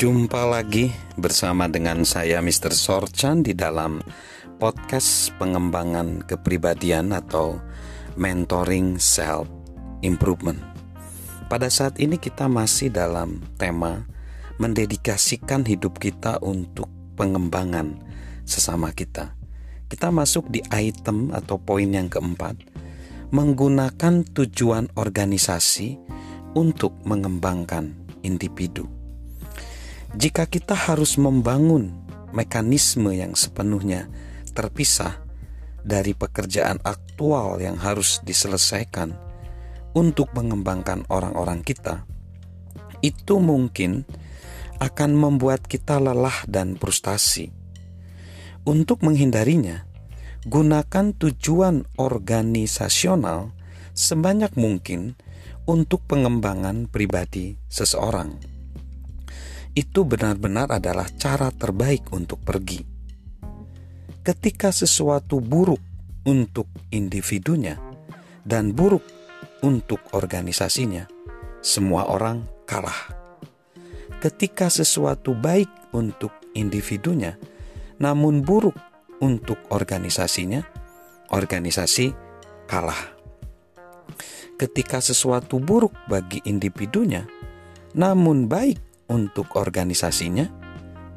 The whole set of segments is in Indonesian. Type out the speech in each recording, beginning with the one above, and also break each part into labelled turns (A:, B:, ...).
A: Jumpa lagi bersama dengan saya Mr. Sorchan di dalam podcast pengembangan kepribadian atau mentoring self improvement. Pada saat ini kita masih dalam tema mendedikasikan hidup kita untuk pengembangan sesama kita. Kita masuk di item atau poin yang keempat, menggunakan tujuan organisasi untuk mengembangkan individu. Jika kita harus membangun mekanisme yang sepenuhnya terpisah dari pekerjaan aktual yang harus diselesaikan untuk mengembangkan orang-orang kita, itu mungkin akan membuat kita lelah dan frustasi. Untuk menghindarinya, gunakan tujuan organisasional sebanyak mungkin untuk pengembangan pribadi seseorang. Itu benar-benar adalah cara terbaik untuk pergi. Ketika sesuatu buruk untuk individunya dan buruk untuk organisasinya, semua orang kalah. Ketika sesuatu baik untuk individunya, namun buruk untuk organisasinya, organisasi kalah ketika sesuatu buruk bagi individunya, namun baik untuk organisasinya,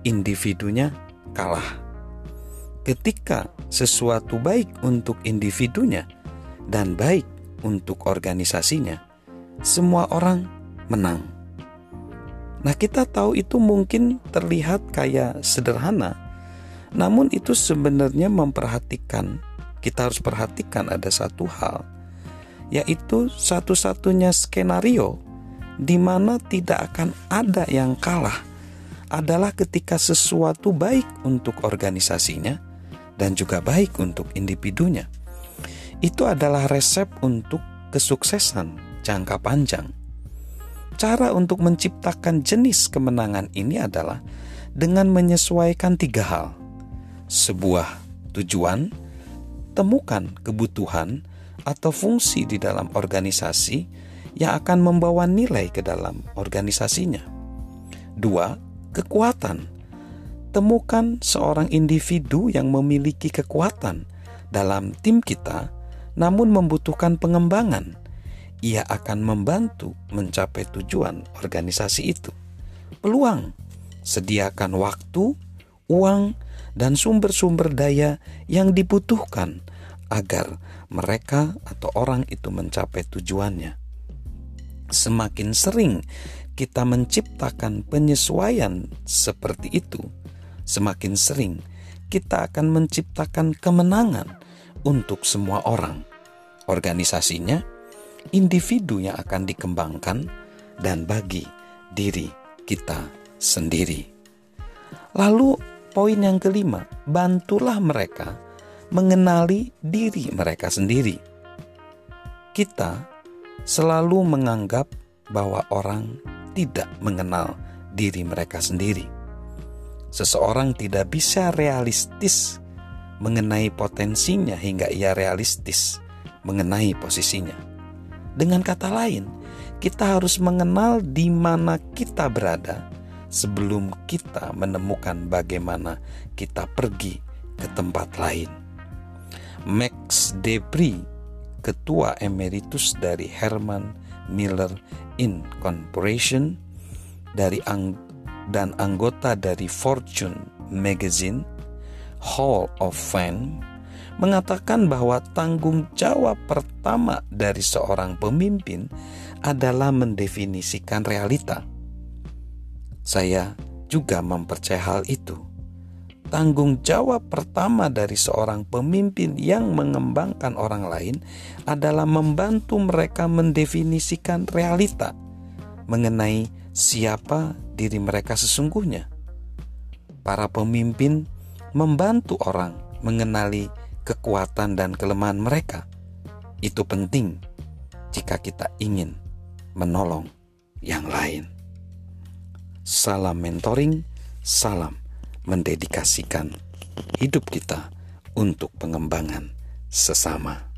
A: individunya kalah. Ketika sesuatu baik untuk individunya dan baik untuk organisasinya, semua orang menang. Nah, kita tahu itu mungkin terlihat kayak sederhana, namun itu sebenarnya memperhatikan, kita harus perhatikan ada satu hal yaitu satu-satunya skenario di mana tidak akan ada yang kalah adalah ketika sesuatu baik untuk organisasinya dan juga baik untuk individunya. Itu adalah resep untuk kesuksesan jangka panjang. Cara untuk menciptakan jenis kemenangan ini adalah dengan menyesuaikan tiga hal: sebuah tujuan, temukan kebutuhan, atau fungsi di dalam organisasi yang akan membawa nilai ke dalam organisasinya. Dua, kekuatan. Temukan seorang individu yang memiliki kekuatan dalam tim kita, namun membutuhkan pengembangan. Ia akan membantu mencapai tujuan organisasi itu. Peluang, sediakan waktu, uang, dan sumber-sumber daya yang dibutuhkan agar mereka atau orang itu mencapai tujuannya. Semakin sering kita menciptakan penyesuaian seperti itu, semakin sering kita akan menciptakan kemenangan untuk semua orang. Organisasinya, individu yang akan dikembangkan, dan bagi diri kita sendiri. Lalu, poin yang kelima, bantulah mereka mengenali diri mereka sendiri. Kita selalu menganggap bahwa orang tidak mengenal diri mereka sendiri. Seseorang tidak bisa realistis mengenai potensinya hingga ia realistis mengenai posisinya. Dengan kata lain, kita harus mengenal di mana kita berada sebelum kita menemukan bagaimana kita pergi ke tempat lain. Max Debris, ketua emeritus dari Herman Miller Incorporation dari ang dan anggota dari Fortune Magazine Hall of Fame mengatakan bahwa tanggung jawab pertama dari seorang pemimpin adalah mendefinisikan realita. Saya juga mempercayai hal itu tanggung jawab pertama dari seorang pemimpin yang mengembangkan orang lain adalah membantu mereka mendefinisikan realita mengenai siapa diri mereka sesungguhnya. Para pemimpin membantu orang mengenali kekuatan dan kelemahan mereka. Itu penting jika kita ingin menolong yang lain. Salam mentoring, salam mendedikasikan hidup kita untuk pengembangan sesama.